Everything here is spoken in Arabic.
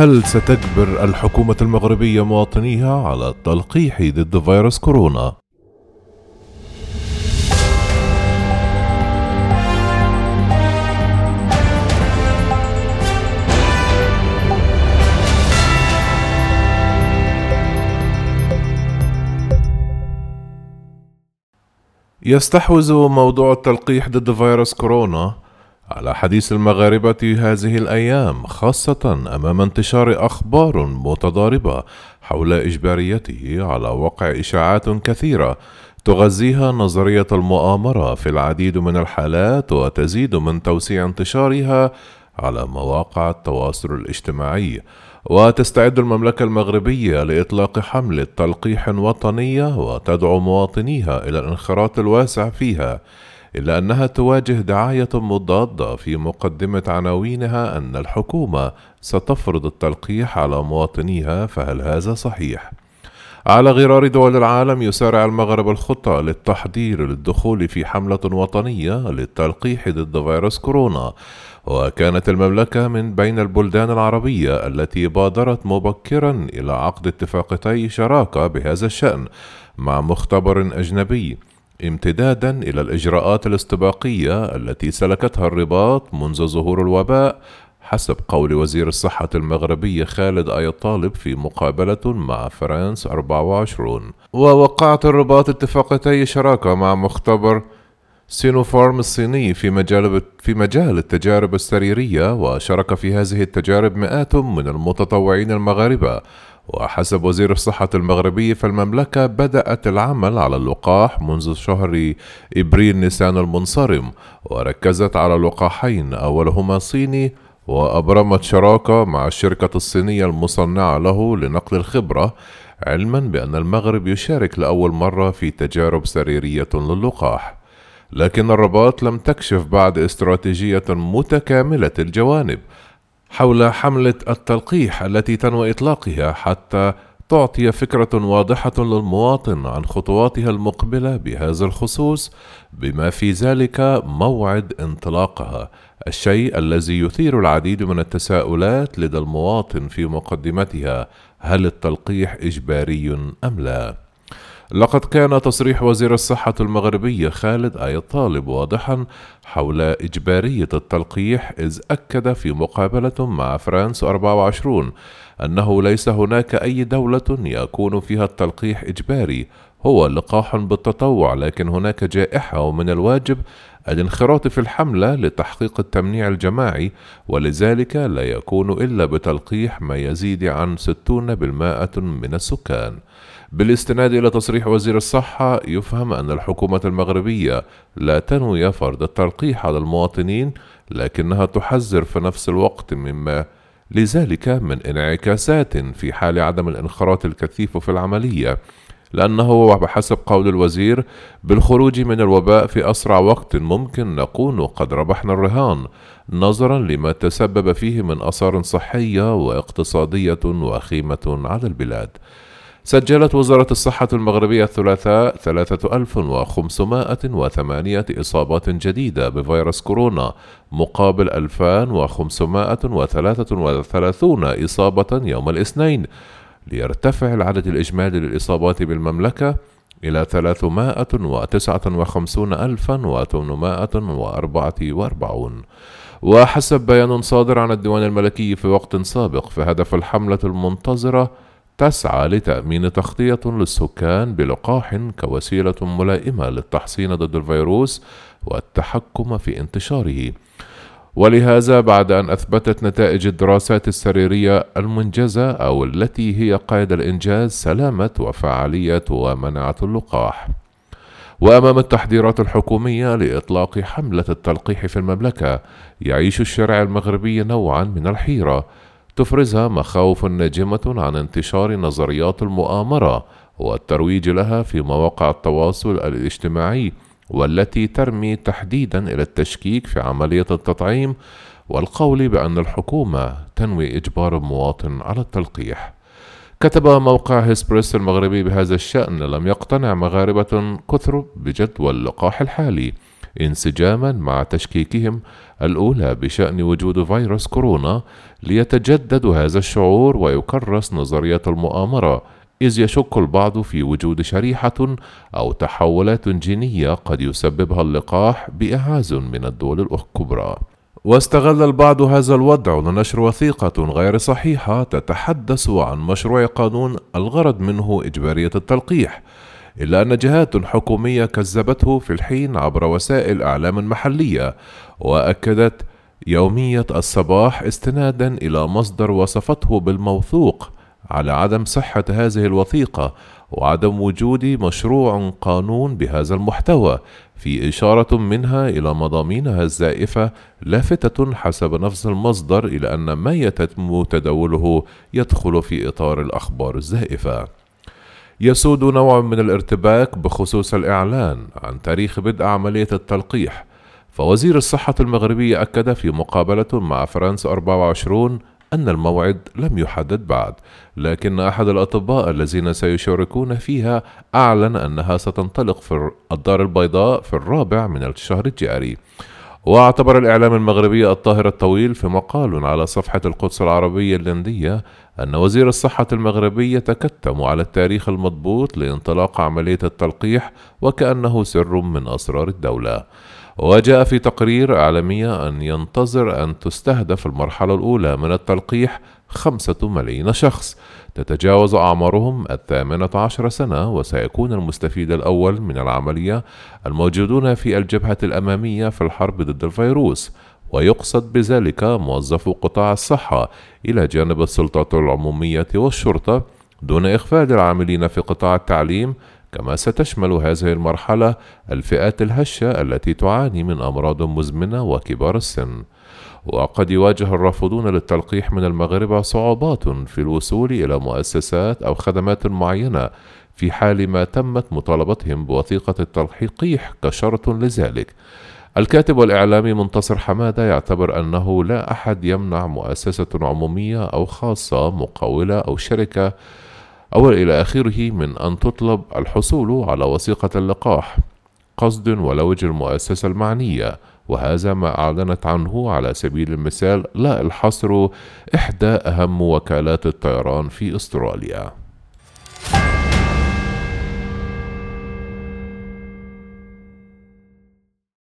هل ستجبر الحكومة المغربية مواطنيها على التلقيح ضد فيروس كورونا؟ يستحوذ موضوع التلقيح ضد فيروس كورونا على حديث المغاربة هذه الأيام خاصة أمام انتشار أخبار متضاربة حول إجباريته على وقع إشاعات كثيرة تغذيها نظرية المؤامرة في العديد من الحالات وتزيد من توسيع انتشارها على مواقع التواصل الاجتماعي. وتستعد المملكة المغربية لإطلاق حملة تلقيح وطنية وتدعو مواطنيها إلى الانخراط الواسع فيها. إلا أنها تواجه دعاية مضادة في مقدمة عناوينها أن الحكومة ستفرض التلقيح على مواطنيها فهل هذا صحيح؟ على غرار دول العالم يسارع المغرب الخطة للتحضير للدخول في حملة وطنية للتلقيح ضد فيروس كورونا وكانت المملكة من بين البلدان العربية التي بادرت مبكرا إلى عقد اتفاقيتي شراكة بهذا الشأن مع مختبر أجنبي امتدادا إلى الإجراءات الاستباقية التي سلكتها الرباط منذ ظهور الوباء حسب قول وزير الصحة المغربي خالد آيت طالب في مقابلة مع فرانس 24 ووقعت الرباط اتفاقيتي شراكة مع مختبر سينوفارم الصيني في مجال في مجال التجارب السريرية وشارك في هذه التجارب مئات من المتطوعين المغاربة. وحسب وزير الصحة المغربي فالمملكة بدأت العمل على اللقاح منذ شهر إبريل نيسان المنصرم وركزت على لقاحين أولهما صيني وأبرمت شراكة مع الشركة الصينية المصنعة له لنقل الخبرة علما بأن المغرب يشارك لأول مرة في تجارب سريرية للقاح. لكن الرباط لم تكشف بعد استراتيجية متكاملة الجوانب حول حملة التلقيح التي تنوي إطلاقها حتى تعطي فكرة واضحة للمواطن عن خطواتها المقبلة بهذا الخصوص بما في ذلك موعد انطلاقها الشيء الذي يثير العديد من التساؤلات لدى المواطن في مقدمتها هل التلقيح إجباري أم لا؟ لقد كان تصريح وزير الصحة المغربي خالد آي طالب واضحا حول إجبارية التلقيح إذ أكد في مقابلة مع فرانس 24 أنه ليس هناك أي دولة يكون فيها التلقيح إجباري. هو لقاح بالتطوع لكن هناك جائحة ومن الواجب الانخراط في الحملة لتحقيق التمنيع الجماعي ولذلك لا يكون إلا بتلقيح ما يزيد عن 60% من السكان. بالاستناد إلى تصريح وزير الصحة يفهم أن الحكومة المغربية لا تنوي فرض التلقيح على المواطنين لكنها تحذر في نفس الوقت مما لذلك من انعكاسات في حال عدم الانخراط الكثيف في العملية لأنه بحسب قول الوزير بالخروج من الوباء في أسرع وقت ممكن نكون قد ربحنا الرهان نظرا لما تسبب فيه من آثار صحية واقتصادية وخيمة على البلاد. سجلت وزارة الصحة المغربية الثلاثاء 3508 إصابات جديدة بفيروس كورونا مقابل 2533 إصابة يوم الاثنين. ليرتفع العدد الإجمالي للإصابات بالمملكة إلى 359844 وحسب بيان صادر عن الديوان الملكي في وقت سابق فهدف الحملة المنتظرة تسعى لتأمين تغطية للسكان بلقاح كوسيلة ملائمة للتحصين ضد الفيروس والتحكم في انتشاره. ولهذا بعد أن أثبتت نتائج الدراسات السريرية المنجزة أو التي هي قيد الإنجاز سلامة وفعالية ومناعة اللقاح. وأمام التحذيرات الحكومية لإطلاق حملة التلقيح في المملكة يعيش الشارع المغربي نوعا من الحيرة تفرزها مخاوف ناجمة عن انتشار نظريات المؤامرة والترويج لها في مواقع التواصل الاجتماعي والتي ترمي تحديدا إلى التشكيك في عملية التطعيم والقول بأن الحكومة تنوي إجبار المواطن على التلقيح. كتب موقع هيسبريس المغربي بهذا الشأن لم يقتنع مغاربة كثر بجدوى اللقاح الحالي انسجاما مع تشكيكهم الأولى بشأن وجود فيروس كورونا ليتجدد هذا الشعور ويكرس نظرية المؤامرة إذ يشك البعض في وجود شريحة أو تحولات جينية قد يسببها اللقاح بإعاز من الدول الكبرى. واستغل البعض هذا الوضع لنشر وثيقة غير صحيحة تتحدث عن مشروع قانون الغرض منه إجبارية التلقيح، إلا أن جهات حكومية كذبته في الحين عبر وسائل إعلام محلية، وأكدت يومية الصباح استنادا إلى مصدر وصفته بالموثوق على عدم صحة هذه الوثيقة وعدم وجود مشروع قانون بهذا المحتوى في إشارة منها إلى مضامينها الزائفة لافتة حسب نفس المصدر إلى أن ما يتم تداوله يدخل في إطار الأخبار الزائفة. يسود نوع من الارتباك بخصوص الإعلان عن تاريخ بدء عملية التلقيح، فوزير الصحة المغربي أكد في مقابلة مع فرانس 24 أن الموعد لم يحدد بعد، لكن أحد الأطباء الذين سيشاركون فيها أعلن أنها ستنطلق في الدار البيضاء في الرابع من الشهر الجاري. واعتبر الإعلام المغربي الطاهر الطويل في مقال على صفحة القدس العربية اللندية أن وزير الصحة المغربي يتكتم على التاريخ المضبوط لانطلاق عملية التلقيح وكأنه سر من أسرار الدولة. وجاء في تقرير إعلامية أن ينتظر أن تستهدف المرحلة الأولى من التلقيح خمسة ملايين شخص. تتجاوز أعمارهم الثامنة عشر سنة وسيكون المستفيد الأول من العملية الموجودون في الجبهة الأمامية في الحرب ضد الفيروس. ويقصد بذلك موظفو قطاع الصحة إلى جانب السلطات العمومية والشرطة دون إغفال العاملين في قطاع التعليم كما ستشمل هذه المرحلة الفئات الهشة التي تعاني من أمراض مزمنة وكبار السن. وقد يواجه الرافضون للتلقيح من المغاربة صعوبات في الوصول إلى مؤسسات أو خدمات معينة في حال ما تمت مطالبتهم بوثيقة التلقيح كشرط لذلك. الكاتب والإعلامي منتصر حمادة يعتبر أنه لا أحد يمنع مؤسسة عمومية أو خاصة مقاولة أو شركة أو إلى آخره من أن تطلب الحصول على وثيقة اللقاح قصد ولوج المؤسسة المعنية وهذا ما أعلنت عنه على سبيل المثال لا الحصر إحدى أهم وكالات الطيران في أستراليا.